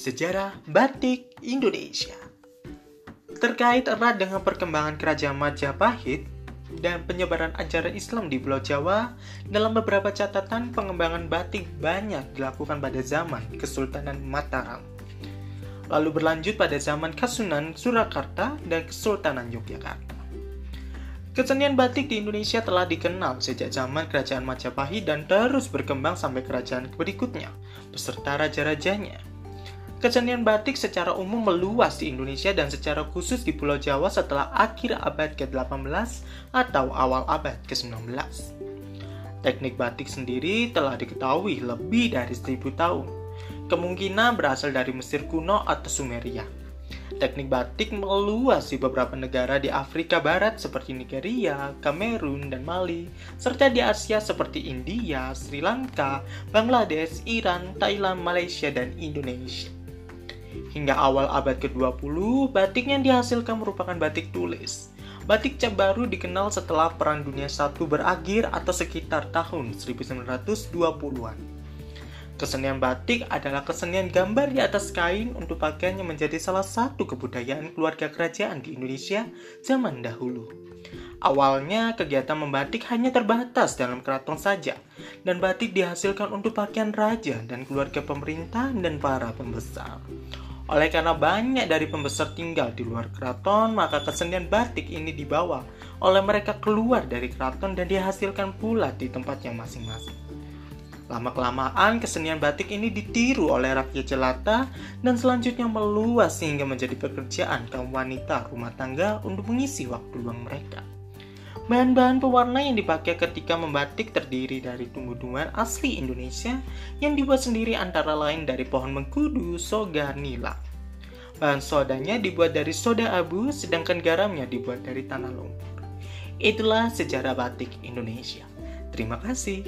Sejarah Batik Indonesia Terkait erat dengan perkembangan kerajaan Majapahit dan penyebaran ajaran Islam di Pulau Jawa, dalam beberapa catatan pengembangan batik banyak dilakukan pada zaman Kesultanan Mataram. Lalu berlanjut pada zaman Kasunan Surakarta dan Kesultanan Yogyakarta. Kesenian batik di Indonesia telah dikenal sejak zaman Kerajaan Majapahit dan terus berkembang sampai kerajaan berikutnya, beserta raja-rajanya. Kesenian batik secara umum meluas di Indonesia dan secara khusus di Pulau Jawa setelah akhir abad ke-18 atau awal abad ke-19. Teknik batik sendiri telah diketahui lebih dari 1000 tahun. Kemungkinan berasal dari Mesir kuno atau Sumeria Teknik batik meluas di beberapa negara di Afrika Barat seperti Nigeria, Kamerun, dan Mali, serta di Asia seperti India, Sri Lanka, Bangladesh, Iran, Thailand, Malaysia, dan Indonesia. Hingga awal abad ke-20, batik yang dihasilkan merupakan batik tulis. Batik cap baru dikenal setelah Perang Dunia I berakhir atau sekitar tahun 1920-an. Kesenian batik adalah kesenian gambar di atas kain untuk pakaian yang menjadi salah satu kebudayaan keluarga kerajaan di Indonesia zaman dahulu. Awalnya, kegiatan membatik hanya terbatas dalam keraton saja, dan batik dihasilkan untuk pakaian raja dan keluarga pemerintah dan para pembesar. Oleh karena banyak dari pembesar tinggal di luar keraton, maka kesenian batik ini dibawa oleh mereka keluar dari keraton dan dihasilkan pula di tempatnya masing-masing. Lama-kelamaan kesenian batik ini ditiru oleh rakyat jelata dan selanjutnya meluas sehingga menjadi pekerjaan kaum wanita rumah tangga untuk mengisi waktu luang mereka. Bahan-bahan pewarna yang dipakai ketika membatik terdiri dari tumbuh-tumbuhan asli Indonesia yang dibuat sendiri antara lain dari pohon mengkudu, soga, nila. Bahan sodanya dibuat dari soda abu, sedangkan garamnya dibuat dari tanah lumpur. Itulah sejarah batik Indonesia. Terima kasih.